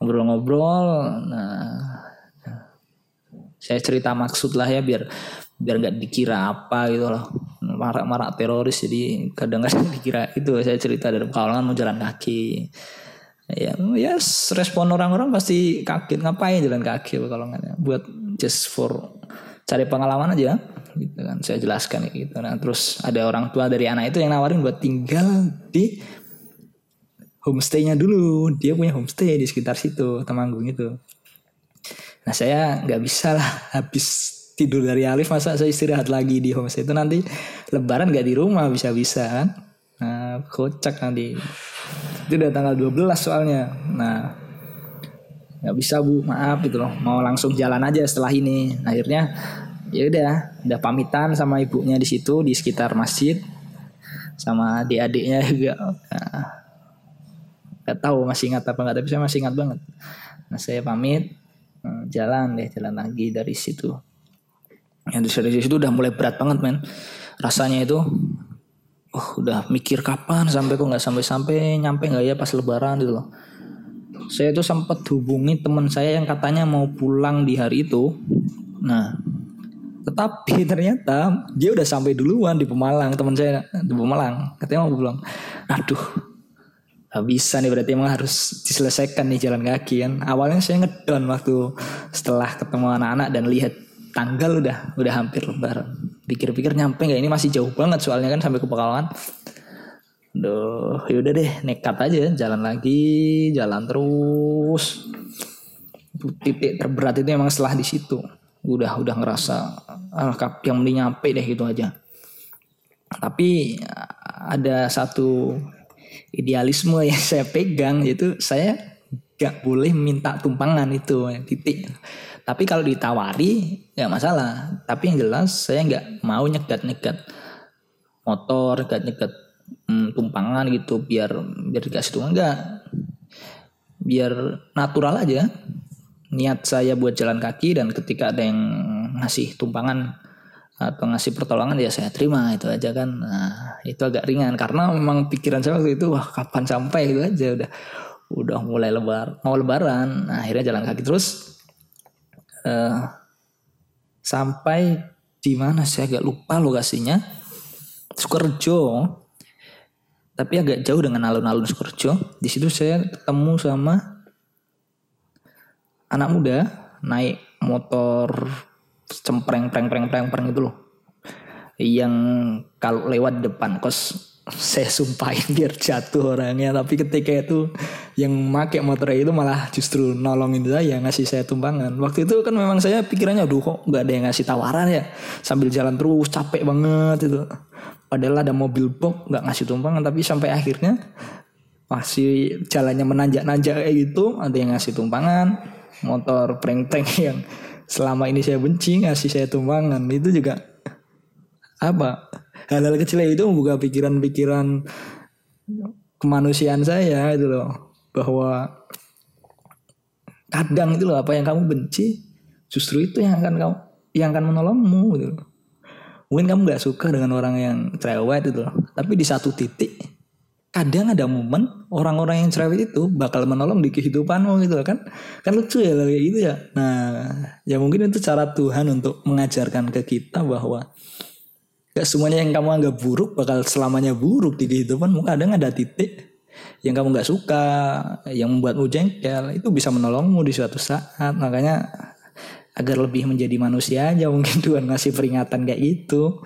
Ngobrol-ngobrol nah saya cerita maksud lah ya biar biar nggak dikira apa gitu loh. Marak-marak teroris jadi kadang-kadang dikira itu. Saya cerita dari pekalongan mau jalan kaki. Ya ya yes, respon orang-orang pasti kaget. Ngapain jalan kaki ya buat just for cari pengalaman aja gitu kan. Saya jelaskan gitu. Nah terus ada orang tua dari anak itu yang nawarin buat tinggal di homestaynya dulu. Dia punya homestay di sekitar situ Temanggung itu Nah saya nggak bisa lah habis tidur dari Alif masa saya istirahat lagi di homestay itu nanti lebaran nggak di rumah bisa-bisa kan. Nah kocak nanti. Itu udah tanggal 12 soalnya. Nah nggak bisa bu maaf gitu loh mau langsung jalan aja setelah ini akhirnya ya udah udah pamitan sama ibunya di situ di sekitar masjid sama adik-adiknya juga nah, gak tahu masih ingat apa nggak tapi saya masih ingat banget nah saya pamit jalan deh jalan lagi dari situ. Yang dari situ udah mulai berat banget men. Rasanya itu oh udah mikir kapan sampai kok nggak sampai-sampai nyampe nggak ya pas lebaran gitu loh. Saya itu sempat hubungi teman saya yang katanya mau pulang di hari itu. Nah tetapi ternyata dia udah sampai duluan di Pemalang teman saya di Pemalang katanya mau pulang. Aduh bisa nih berarti emang harus diselesaikan nih jalan kaki kan. Awalnya saya ngedon waktu setelah ketemu anak-anak dan lihat tanggal udah udah hampir lebaran. Pikir-pikir nyampe nggak ini masih jauh banget soalnya kan sampai ke Pekalongan. Duh, yaudah deh nekat aja jalan lagi, jalan terus. Titik terberat itu emang setelah di situ. Udah udah ngerasa ah, yang mending nyampe deh gitu aja. Tapi ada satu idealisme yang saya pegang itu saya gak boleh minta tumpangan itu titik. Tapi kalau ditawari ya masalah. Tapi yang jelas saya nggak mau nyegat-nyegat motor nyegat-nyegat hmm, tumpangan gitu biar biar dikasih tumpangan. Enggak biar natural aja. Niat saya buat jalan kaki dan ketika ada yang ngasih tumpangan atau ngasih pertolongan ya saya terima itu aja kan. Nah itu agak ringan karena memang pikiran saya waktu itu wah kapan sampai? Itu aja udah udah mulai lebar mau lebaran. Nah, akhirnya jalan kaki terus. Uh, sampai di mana saya agak lupa lokasinya. Sukorejo. Tapi agak jauh dengan alun-alun Sukorejo. Di situ saya ketemu sama anak muda naik motor cempreng preng preng preng preng itu loh. Yang kalau lewat depan kos saya sumpahin biar jatuh orangnya. Tapi ketika itu yang make motor itu malah justru nolongin saya ngasih saya tumpangan. Waktu itu kan memang saya pikirannya aduh kok nggak ada yang ngasih tawaran ya? Sambil jalan terus capek banget itu. Padahal ada mobil box nggak ngasih tumpangan. Tapi sampai akhirnya masih jalannya menanjak-nanjak kayak gitu ada yang ngasih tumpangan motor prank-prank yang selama ini saya benci ngasih saya tumpangan itu juga apa hal-hal kecil itu membuka pikiran-pikiran kemanusiaan saya itu loh bahwa kadang itu loh apa yang kamu benci justru itu yang akan kamu yang akan menolongmu gitu loh. mungkin kamu nggak suka dengan orang yang cerewet itu loh tapi di satu titik kadang ada momen orang-orang yang cerewet itu bakal menolong di kehidupanmu gitu kan. Kan lucu ya kayak gitu ya. Nah ya mungkin itu cara Tuhan untuk mengajarkan ke kita bahwa gak semuanya yang kamu anggap buruk bakal selamanya buruk di kehidupanmu. Kadang ada titik yang kamu nggak suka yang membuatmu jengkel itu bisa menolongmu di suatu saat. Makanya agar lebih menjadi manusia aja mungkin Tuhan ngasih peringatan kayak gitu.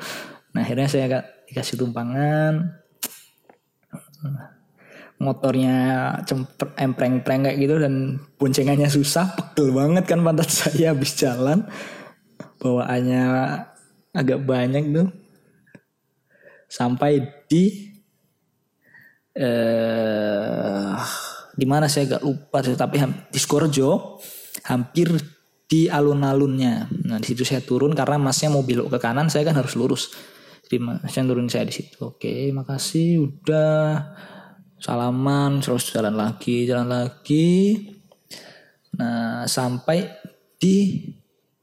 Nah akhirnya saya dikasih tumpangan motornya cemper empreng-preng kayak gitu dan boncengannya susah pegel banget kan pantat saya habis jalan. Bawaannya agak banyak tuh. Sampai di eh di mana saya agak lupa tapi di Skorjo hampir di alun-alunnya. Nah di situ saya turun karena masnya mau belok ke kanan saya kan harus lurus terima. Turun saya di situ. Oke makasih udah. Salaman terus jalan lagi jalan lagi. Nah sampai di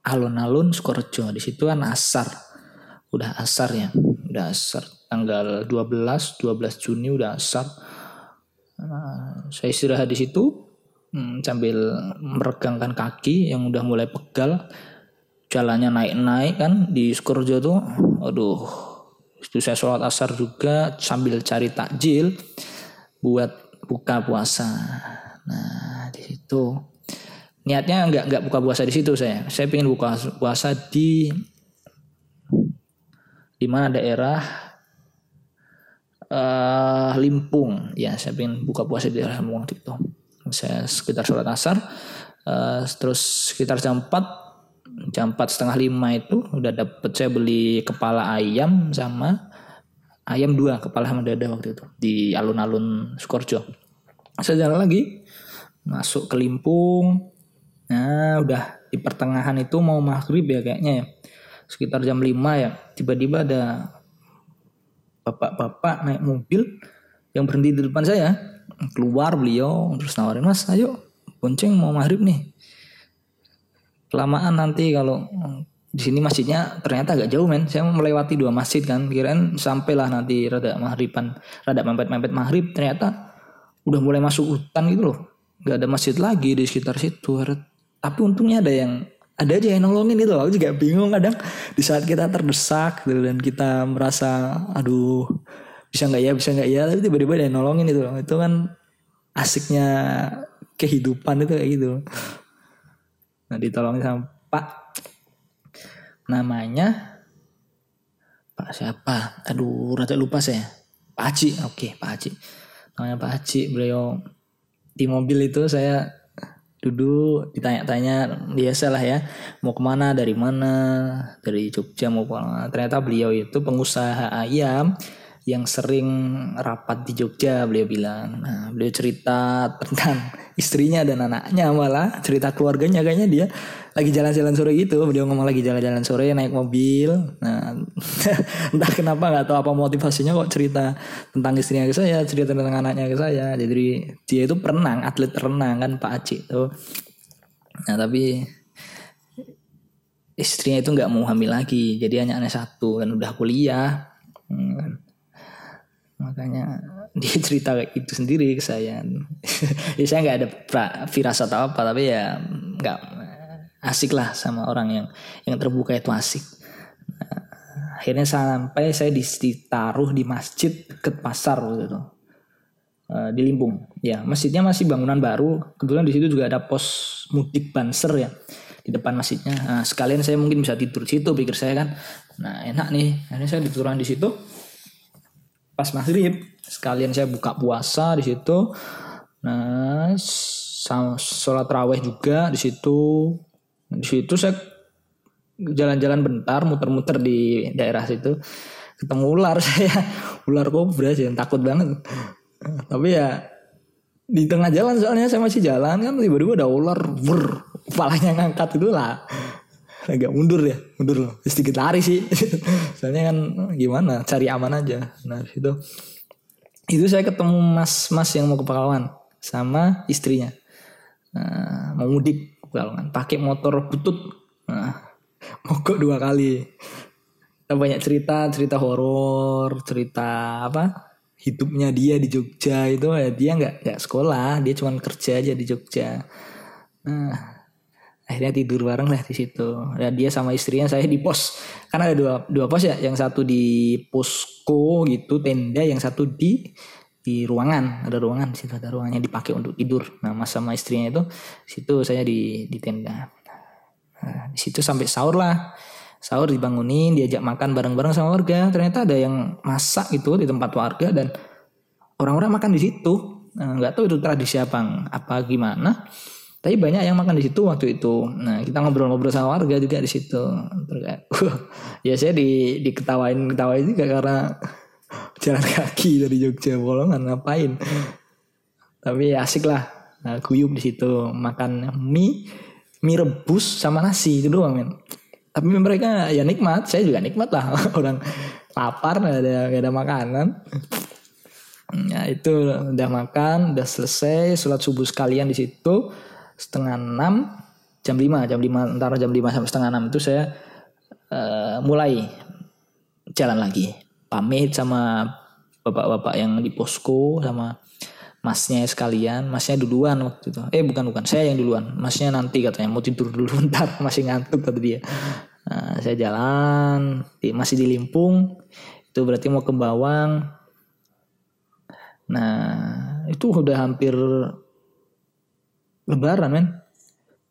alun-alun Sukorejo. Di situ kan asar. Udah asar ya udah asar. Tanggal 12 12 Juni udah asar. Nah, saya istirahat di situ hmm, sambil meregangkan kaki yang udah mulai pegal. Jalannya naik-naik kan di Skorjo tuh. Aduh, itu saya sholat asar juga sambil cari takjil buat buka puasa. Nah di situ niatnya nggak nggak buka puasa di situ saya. Saya pengen buka puasa di di mana daerah uh, Limpung ya saya ingin buka puasa di daerah Limpung itu saya sekitar sholat asar uh, terus sekitar jam 4 jam 4 setengah lima itu udah dapet saya beli kepala ayam sama ayam dua kepala sama dada waktu itu di alun-alun Sukorjo saya jalan lagi masuk ke Limpung. Nah udah di pertengahan itu mau maghrib ya kayaknya ya. Sekitar jam 5 ya tiba-tiba ada bapak-bapak naik mobil yang berhenti di depan saya. Keluar beliau terus nawarin mas ayo bonceng mau maghrib nih kelamaan nanti kalau di sini masjidnya ternyata agak jauh men. Saya melewati dua masjid kan. Kirain sampailah nanti rada maghriban rada mepet-mepet maghrib ternyata udah mulai masuk hutan gitu loh. Nggak ada masjid lagi di sekitar situ tapi untungnya ada yang ada aja yang nolongin itu aku juga bingung kadang. Di saat kita terdesak gitu, dan kita merasa aduh bisa nggak ya bisa nggak ya tapi tiba-tiba ada yang nolongin itu itu kan asiknya kehidupan itu kayak gitu nah ditolongin sama Pak. Namanya Pak siapa? Aduh rada lupa saya. Pak Haji. Oke Pak Haji. Namanya Pak Haji beliau di mobil itu saya duduk ditanya-tanya biasa lah ya mau ke mana dari mana dari Jogja mau ke mana ternyata beliau itu pengusaha ayam yang sering rapat di Jogja beliau bilang. Nah beliau cerita tentang istrinya dan anaknya malah cerita keluarganya kayaknya dia lagi jalan-jalan sore gitu. Beliau ngomong lagi jalan-jalan sore naik mobil. Nah entah kenapa nggak tahu apa motivasinya kok cerita tentang istrinya ke saya cerita tentang anaknya ke saya. Jadi dia itu perenang atlet renang kan Pak Aci itu nah tapi istrinya itu nggak mau hamil lagi. Jadi hanya aneh satu kan udah kuliah. Hmm. Makanya dia cerita itu sendiri ke saya. Ya saya nggak ada firasat atau apa tapi ya nggak asik lah sama orang yang yang terbuka itu asik. Nah, akhirnya sampai saya ditaruh di masjid ke pasar waktu itu. Uh, di Limpung. Ya masjidnya masih bangunan baru. Kebetulan di situ juga ada pos mudik banser ya di depan masjidnya. Nah, sekalian saya mungkin bisa tidur di situ pikir saya kan. Nah enak nih. Akhirnya saya diturunan di situ pas maghrib. Sekalian saya buka puasa di situ. Nah sholat raweh juga di situ. Di situ saya jalan-jalan bentar muter-muter di daerah situ. Ketemu ular saya. Ular kobra sih takut banget. Tapi ya di tengah jalan soalnya saya masih jalan kan tiba-tiba ada ular ber kepalanya ngangkat itu lah agak mundur ya mundur loh. Sedikit lari sih. Soalnya kan gimana? Cari aman aja. Nah situ itu saya ketemu mas-mas yang mau ke Pekalongan sama istrinya. Nah, mau mudik Pekalongan. Pakai motor butut. Nah, mogok dua kali. Banyak cerita cerita horor cerita apa? Hidupnya dia di Jogja itu ya dia nggak nggak sekolah. Dia cuma kerja aja di Jogja. Nah akhirnya tidur bareng lah di situ. Dan dia sama istrinya saya di pos. Karena ada dua dua pos ya. Yang satu di posko gitu tenda. Yang satu di di ruangan. Ada ruangan di situ ada ruangannya dipakai untuk tidur. Nah mas sama istrinya itu situ saya di di tenda. Nah, di situ sampai sahur lah. Sahur dibangunin diajak makan bareng-bareng sama warga. Ternyata ada yang masak itu di tempat warga dan orang-orang makan di situ. Nah, nggak tahu itu tradisi apa apa gimana tapi banyak yang makan di situ waktu itu. Nah kita ngobrol-ngobrol sama warga juga di situ. Ya saya di diketawain ketawain juga karena jalan kaki dari Jogja Bolongan ngapain? Tapi ya asik lah. Nah, guyup di situ makan mie mie rebus sama nasi itu doang men. Tapi mereka ya nikmat saya juga nikmat lah. Orang lapar gak ada gak ada makanan. Ya itu udah makan udah selesai sholat subuh sekalian di situ setengah enam jam lima jam lima antara jam lima sampai setengah enam itu saya uh, mulai jalan lagi. Pamit sama bapak-bapak yang di posko sama masnya sekalian. Masnya duluan waktu itu. Eh bukan bukan. Saya yang duluan. Masnya nanti katanya. Mau tidur dulu ntar. Masih ngantuk kata dia. Nah, saya jalan. Masih di Limpung. Itu berarti mau ke Bawang. Nah itu udah hampir Lebaran men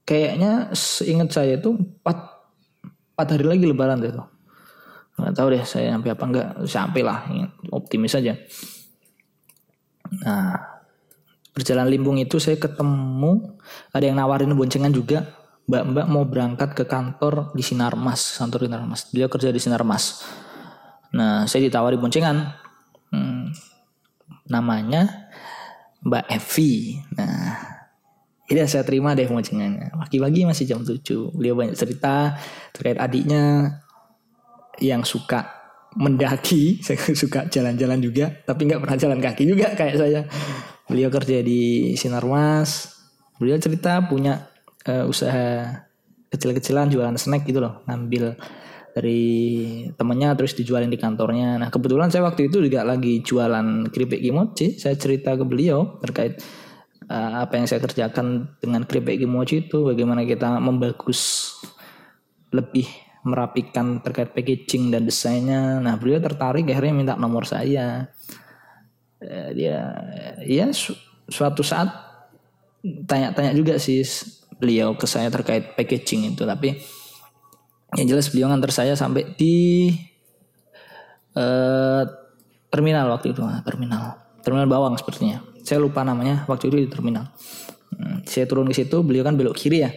kayaknya seingat saya itu empat empat hari lagi Lebaran tuh nggak tahu deh saya sampai apa enggak sampai lah optimis saja nah Berjalan limbung itu saya ketemu ada yang nawarin boncengan juga. Mbak-mbak mau berangkat ke kantor di Sinarmas, kantor Sinarmas. Dia kerja di Sinarmas. Nah, saya ditawari boncengan. Hmm, namanya Mbak Evi. Nah, ini saya terima deh boncengannya. Pagi-pagi masih jam 7. Beliau banyak cerita terkait adiknya yang suka mendaki, suka jalan-jalan juga, tapi nggak pernah jalan kaki juga kayak saya. Beliau kerja di Sinarmas. Beliau cerita punya uh, usaha kecil-kecilan jualan snack gitu loh, ngambil dari temennya terus dijualin di kantornya. Nah kebetulan saya waktu itu juga lagi jualan keripik kimochi. Saya cerita ke beliau terkait uh, apa yang saya kerjakan dengan keripik kimochi itu, bagaimana kita membagus lebih merapikan terkait packaging dan desainnya. Nah beliau tertarik akhirnya minta nomor saya. Eh, dia ya su suatu saat tanya-tanya juga sih beliau ke saya terkait packaging itu tapi yang jelas beliau ngantar saya sampai di uh, terminal waktu itu nah, terminal terminal bawang sepertinya saya lupa namanya waktu itu di terminal hmm, saya turun ke situ beliau kan belok kiri ya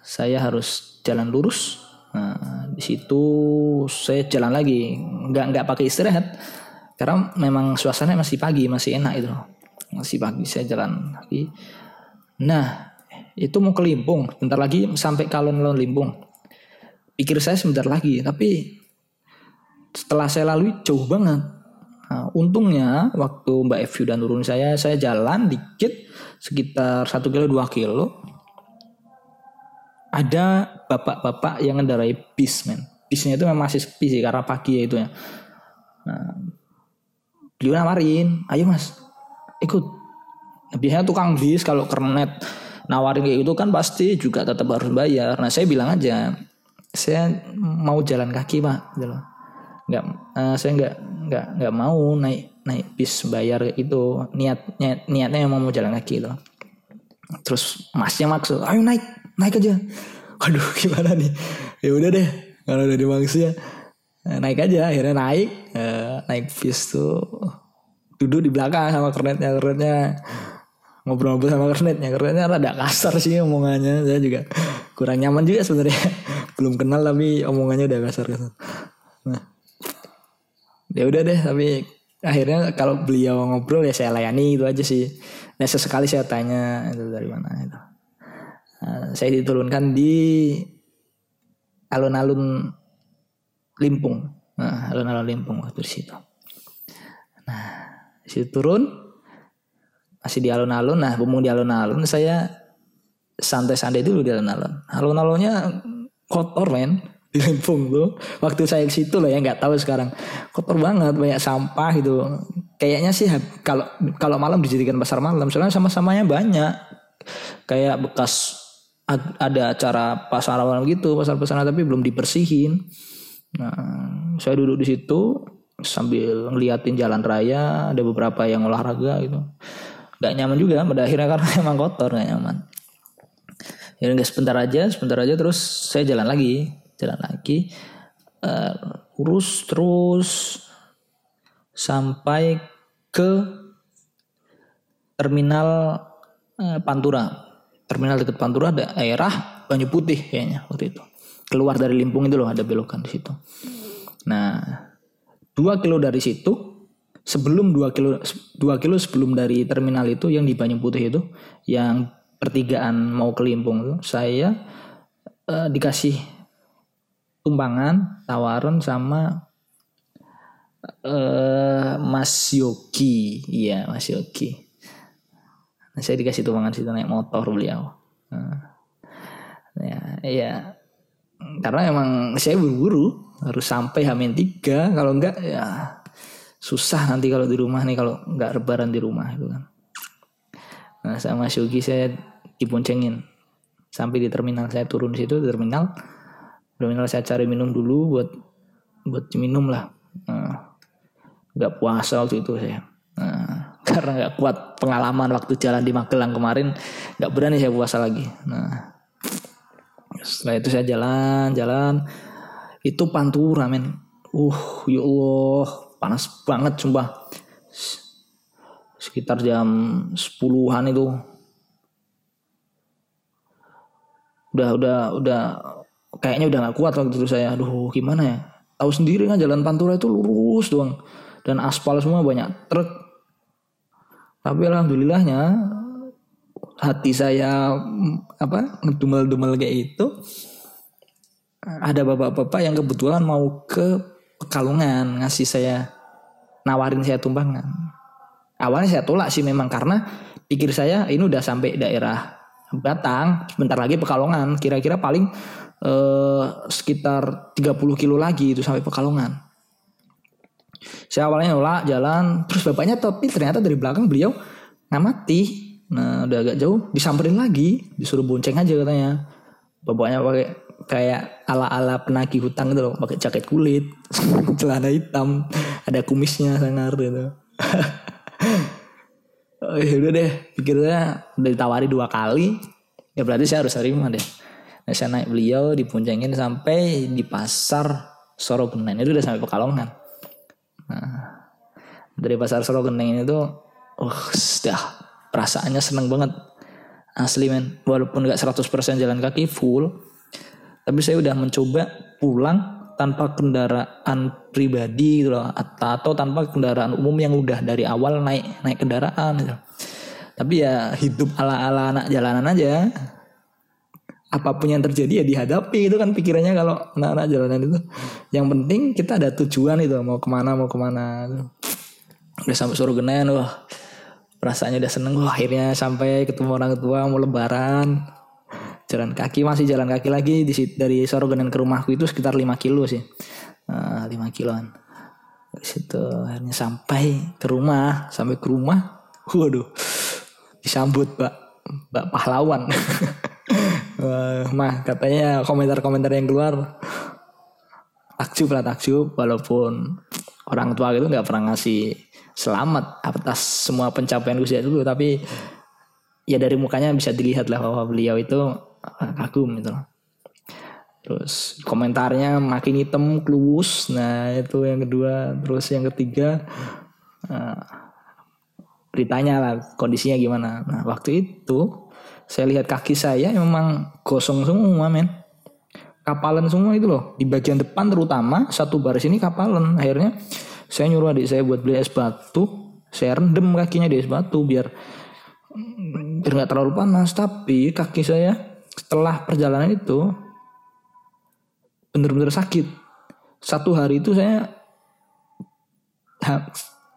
saya harus jalan lurus nah, di situ saya jalan lagi nggak nggak pakai istirahat karena memang suasana masih pagi, masih enak itu. Masih pagi saya jalan lagi. Nah, itu mau ke Limpung, bentar lagi sampai kalon-kalon Limpung. Pikir saya sebentar lagi, tapi setelah saya lalui jauh banget. Nah, untungnya waktu Mbak Evi dan turun saya, saya jalan dikit sekitar satu kilo dua kilo. Ada bapak-bapak yang ngendarai bis men. Bisnya itu memang masih sepi sih karena pagi ya itu ya. Nah, beliau nawarin ayo mas ikut nah, biasanya tukang bis kalau kernet nawarin kayak gitu kan pasti juga tetap harus bayar nah saya bilang aja saya mau jalan kaki pak gitu loh nggak uh, saya nggak nggak nggak mau naik naik bis bayar itu. Niat, niat niatnya mau mau jalan kaki itu. Terus masnya maksud ayo naik naik aja. Aduh gimana nih? Ya udah deh kalau udah dimaksud ya Eh, naik aja. Akhirnya naik uh, naik bis tuh duduk di belakang sama kernetnya kernetnya. Ngobrol-ngobrol sama kernetnya kernetnya rada kasar sih omongannya. Saya juga kurang nyaman juga sebenarnya. Belum kenal tapi omongannya udah kasar kasar nah ya udah deh tapi akhirnya kalau beliau ngobrol ya saya layani itu aja sih nah sesekali saya tanya itu dari mana itu nah, saya diturunkan di alun-alun Limpung. Nah, alun-alun Limpung waktu di situ. Nah, situ turun masih di alun-alun. Nah, bumung di alun-alun saya santai-santai dulu di alun-alun. Alun-alunnya kotor men di Limpung tuh. Waktu saya ke situ loh ya nggak tahu sekarang. Kotor banget, banyak sampah gitu. Kayaknya sih kalau kalau malam dijadikan pasar malam, soalnya sama-samanya banyak. Kayak bekas ada acara pasar malam gitu, pasar-pasar tapi belum dibersihin. Nah, saya duduk di situ sambil ngeliatin jalan raya, ada beberapa yang olahraga gitu. Gak nyaman juga, pada akhirnya karena emang kotor gak nyaman. Ya enggak sebentar aja, sebentar aja terus saya jalan lagi, jalan lagi, uh, urus terus sampai ke terminal uh, Pantura. Terminal dekat Pantura ada daerah Banyu Putih kayaknya waktu itu keluar dari Limpung itu loh ada belokan di situ. Nah, dua kilo dari situ sebelum dua kilo dua kilo sebelum dari terminal itu yang di Banyu Putih itu yang pertigaan mau ke Limpung itu saya uh, dikasih tumpangan tawaran sama uh, Mas Yogi iya Mas Yogi nah, saya dikasih tumpangan situ naik motor beliau. Nah, ya ya karena emang saya buru-buru harus sampai Hamin tiga. Kalau enggak ya susah nanti kalau di rumah nih kalau enggak rebaran di rumah itu kan. Nah, sama Shugi saya diboncengin sampai di terminal saya turun di situ di terminal terminal saya cari minum dulu buat buat minum lah. Nah, nggak puasa waktu itu saya. Nah, karena nggak kuat pengalaman waktu jalan di Magelang kemarin nggak berani saya puasa lagi. Nah setelah itu saya jalan jalan. Itu pantura men. Uh ya Allah panas banget sumpah. Sekitar jam 10-an itu. Udah udah udah kayaknya udah gak kuat waktu itu saya. Aduh gimana ya? Tahu sendiri kan jalan pantura itu lurus doang. Dan aspal semua banyak truk. Tapi alhamdulillahnya hati saya apa ngedumel-dumel kayak itu ada bapak-bapak yang kebetulan mau ke Pekalongan ngasih saya nawarin saya tumpangan. Awalnya saya tolak sih memang karena pikir saya ini udah sampai daerah Batang sebentar lagi Pekalongan. Kira-kira paling eh, sekitar 30 kilo lagi itu sampai Pekalongan. Saya awalnya nolak jalan terus bapaknya tapi ternyata dari belakang beliau ngamati nah udah agak jauh disamperin lagi disuruh bonceng aja katanya. Bapaknya pakai kayak ala-ala penagih hutang gitu loh pakai jaket kulit celana hitam ada kumisnya sangar gitu oh, ya udah deh pikirnya udah ditawari dua kali ya berarti saya harus terima deh. Nah saya naik beliau diponcengin sampai di pasar Sorogenen itu udah sampai Pekalongan. Nah dari pasar Sorogenen itu uh sudah perasaannya seneng banget. Asli men. Walaupun gak 100% jalan kaki full. Tapi saya udah mencoba pulang tanpa kendaraan pribadi gitu loh atau tanpa kendaraan umum yang udah dari awal naik naik kendaraan gitu. Tapi ya hidup ala-ala anak jalanan aja. Apa pun yang terjadi ya dihadapi itu kan pikirannya kalau anak-anak jalanan itu. Yang penting kita ada tujuan itu mau ke mana mau ke mana. Udah sampai suruh genen wah perasaannya udah seneng wah akhirnya sampai ketemu orang tua mau lebaran jalan kaki masih jalan kaki lagi di dari Sorogonan ke rumahku itu sekitar 5 kilo sih. Uh, 5 kiloan. Dari situ akhirnya sampai ke rumah sampai ke rumah waduh disambut pak mbak pahlawan. Uh, mah katanya komentar-komentar yang keluar takjub lah takjub walaupun orang tua gitu nggak pernah ngasih selamat atas semua pencapaian usia dulu tapi ya dari mukanya bisa dilihat lah bahwa beliau itu kagum gitu Terus komentarnya makin hitam kelus. Nah itu yang kedua. Terus yang ketiga uh, ditanya lah kondisinya gimana. Nah waktu itu saya lihat kaki saya memang gosong semua men. Kapalan semua itu loh. Di bagian depan terutama satu baris ini kapalan. Akhirnya saya nyuruh adik saya buat beli es batu. Saya rendem kakinya di es batu biar biar nggak terlalu panas. Tapi kaki saya setelah perjalanan itu benar-benar sakit. Satu hari itu saya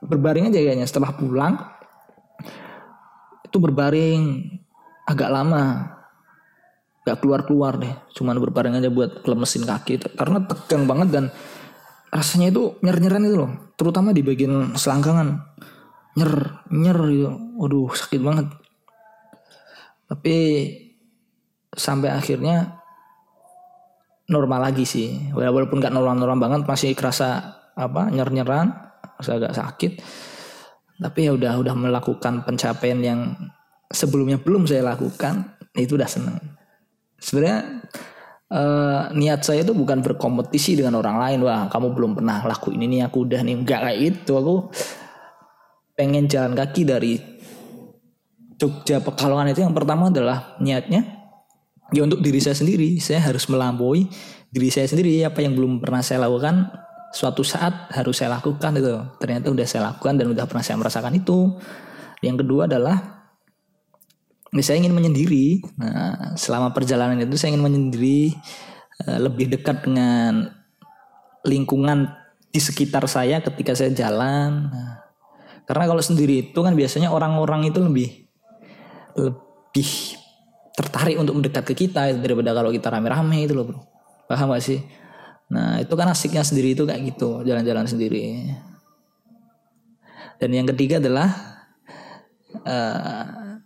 berbaring aja kayaknya. Setelah pulang itu berbaring. Agak lama. Gak keluar-keluar deh. Cuman berbaring aja buat lemesin kaki. Karena tegang banget dan rasanya itu nyer-nyeran itu loh. Terutama di bagian selangkangan. Nyer nyer gitu. Waduh sakit banget. Tapi sampai akhirnya normal lagi sih. Walaupun nggak normal-normal banget masih kerasa apa nyer-nyeran masih agak sakit. Tapi ya udah udah melakukan pencapaian yang sebelumnya belum saya lakukan itu udah seneng. Sebenarnya eh, niat saya itu bukan berkompetisi dengan orang lain. Wah kamu belum pernah lakuin ini aku udah nih enggak kayak itu aku pengen jalan kaki dari Jogja Pekalongan itu yang pertama adalah niatnya ya untuk diri saya sendiri saya harus melampaui diri saya sendiri apa yang belum pernah saya lakukan suatu saat harus saya lakukan itu ternyata udah saya lakukan dan udah pernah saya merasakan itu. Yang kedua adalah ini saya ingin menyendiri. Nah selama perjalanan itu saya ingin menyendiri uh, lebih dekat dengan lingkungan di sekitar saya ketika saya jalan. Nah, karena kalau sendiri itu kan biasanya orang-orang itu lebih lebih tertarik untuk mendekat ke kita daripada kalau kita rame-rame itu loh bro. Paham gak sih? Nah itu kan asiknya sendiri itu kayak gitu jalan-jalan sendiri. Dan yang ketiga adalah uh,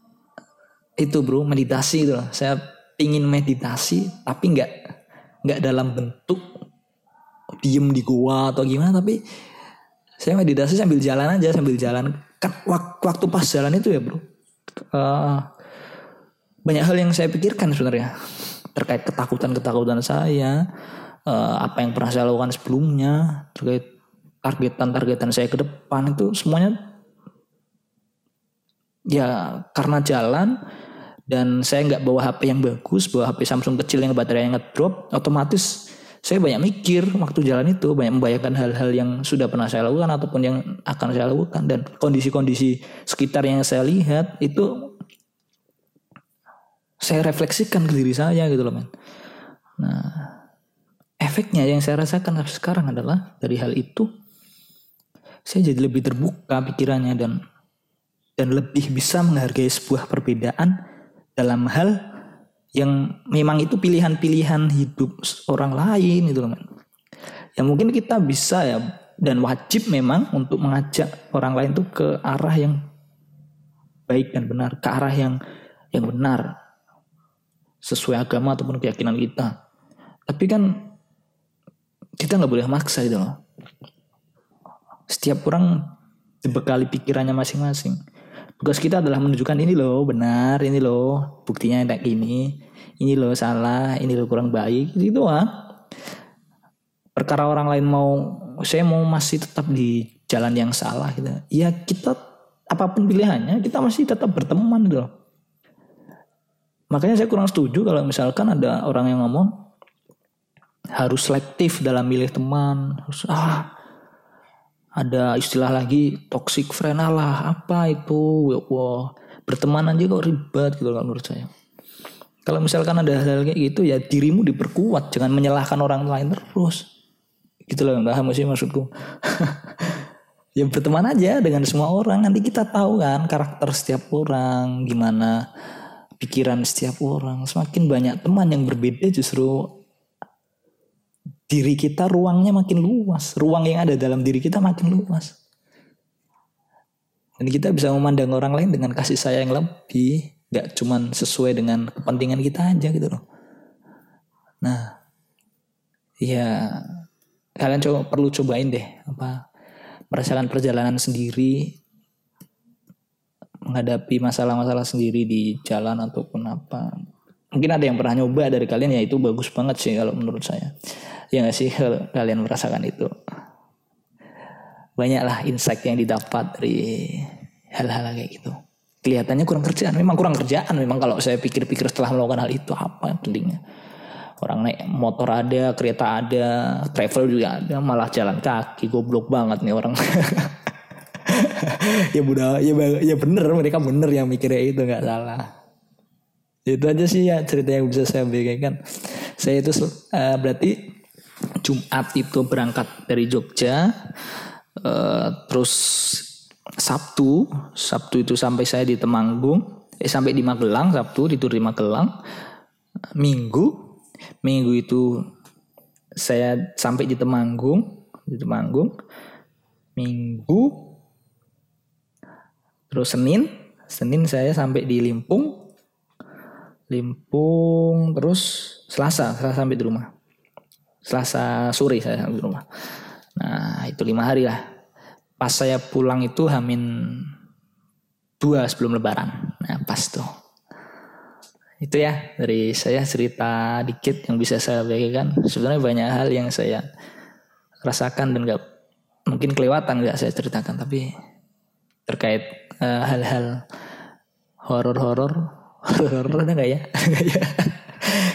itu bro meditasi itu loh. Saya pingin meditasi tapi nggak nggak dalam bentuk diem di gua atau gimana tapi saya meditasi sambil jalan aja sambil jalan. Kan waktu pas jalan itu ya bro. Uh, banyak hal yang saya pikirkan sebenarnya terkait ketakutan-ketakutan saya, uh, apa yang pernah saya lakukan sebelumnya, terkait targetan-targetan saya ke depan itu semuanya ya karena jalan dan saya nggak bawa HP yang bagus, bawa HP Samsung kecil yang baterainya ngedrop, otomatis saya banyak mikir waktu jalan itu, banyak membayangkan hal-hal yang sudah pernah saya lakukan ataupun yang akan saya lakukan dan kondisi-kondisi sekitar yang saya lihat itu saya refleksikan ke diri saya gitu loh men. Nah, efeknya yang saya rasakan sekarang adalah dari hal itu saya jadi lebih terbuka pikirannya dan dan lebih bisa menghargai sebuah perbedaan dalam hal yang memang itu pilihan-pilihan hidup orang lain gitu loh men. Ya mungkin kita bisa ya dan wajib memang untuk mengajak orang lain tuh ke arah yang baik dan benar, ke arah yang yang benar sesuai agama ataupun keyakinan kita. Tapi kan kita nggak boleh maksa itu loh. Setiap orang dibekali pikirannya masing-masing. Tugas kita adalah menunjukkan ini loh benar, ini loh buktinya kayak gini, ini loh salah, ini loh kurang baik, itu ah. Perkara orang lain mau, saya mau masih tetap di jalan yang salah gitu. Ya kita apa pun pilihannya, kita masih tetap berteman gitu loh Makanya saya kurang setuju kalau misalkan ada orang yang ngomong harus selektif dalam milih teman. Harus ah ada istilah lagi toxic friend lah apa itu wah berteman aja kok ribet gitu kalau menurut saya. Kalau misalkan ada hal, -hal kayak gitu ya dirimu diperkuat jangan menyalahkan orang lain terus. Gitu loh nggak sih maksudku. ya berteman aja dengan semua orang nanti kita tahu kan karakter setiap orang gimana pikiran setiap orang. Semakin banyak teman yang berbeda justru diri kita ruangnya makin luas. Ruang yang ada dalam diri kita makin luas. Dan kita bisa memandang orang lain dengan kasih sayang lebih. Gak cuman sesuai dengan kepentingan kita aja gitu loh. Nah, ya kalian coba perlu cobain deh apa merasakan perjalanan sendiri menghadapi masalah-masalah sendiri di jalan ataupun apa. Mungkin ada yang pernah nyoba dari kalian ya itu bagus banget sih kalau menurut saya. Ya gak sih kalau kalian merasakan itu. Banyaklah insight yang didapat dari hal-hal kayak gitu. Kelihatannya kurang kerjaan, memang kurang kerjaan. Memang kalau saya pikir-pikir setelah melakukan hal itu apa pentingnya. Orang naik motor ada, kereta ada, travel juga ada, malah jalan kaki. Goblok banget nih orang. ya budak ya ya bener mereka bener yang mikirnya itu nggak salah. Itu aja sih ya cerita yang bisa saya berikan saya itu uh, berarti Jumat itu berangkat dari Jogja uh, terus Sabtu Sabtu itu sampai saya di Temanggung eh sampai di Magelang Sabtu tidur di Magelang. Minggu Minggu itu saya sampai di Temanggung di Temanggung. Minggu Terus Senin, Senin saya sampai di Limpung. Limpung terus Selasa, Selasa sampai di rumah. Selasa sore saya sampai di rumah. Nah itu lima hari lah. Pas saya pulang itu hamin dua sebelum lebaran. Nah pas tuh. Itu ya dari saya cerita dikit yang bisa saya bagikan. Sebenarnya banyak hal yang saya rasakan dan gak mungkin kelewatan gak saya ceritakan tapi terkait Eh, hal-hal uh, horor-horor horor ada nggak ya?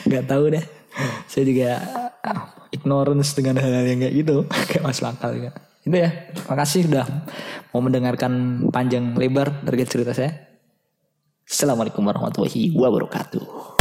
Nggak tahu deh. Saya juga uh, ignorance dengan hal-hal yang kayak gitu. Kayak masuk akal juga. Itu ya. Makasih udah mau mendengarkan panjang lebar dari cerita saya. Assalamualaikum warahmatullahi wabarakatuh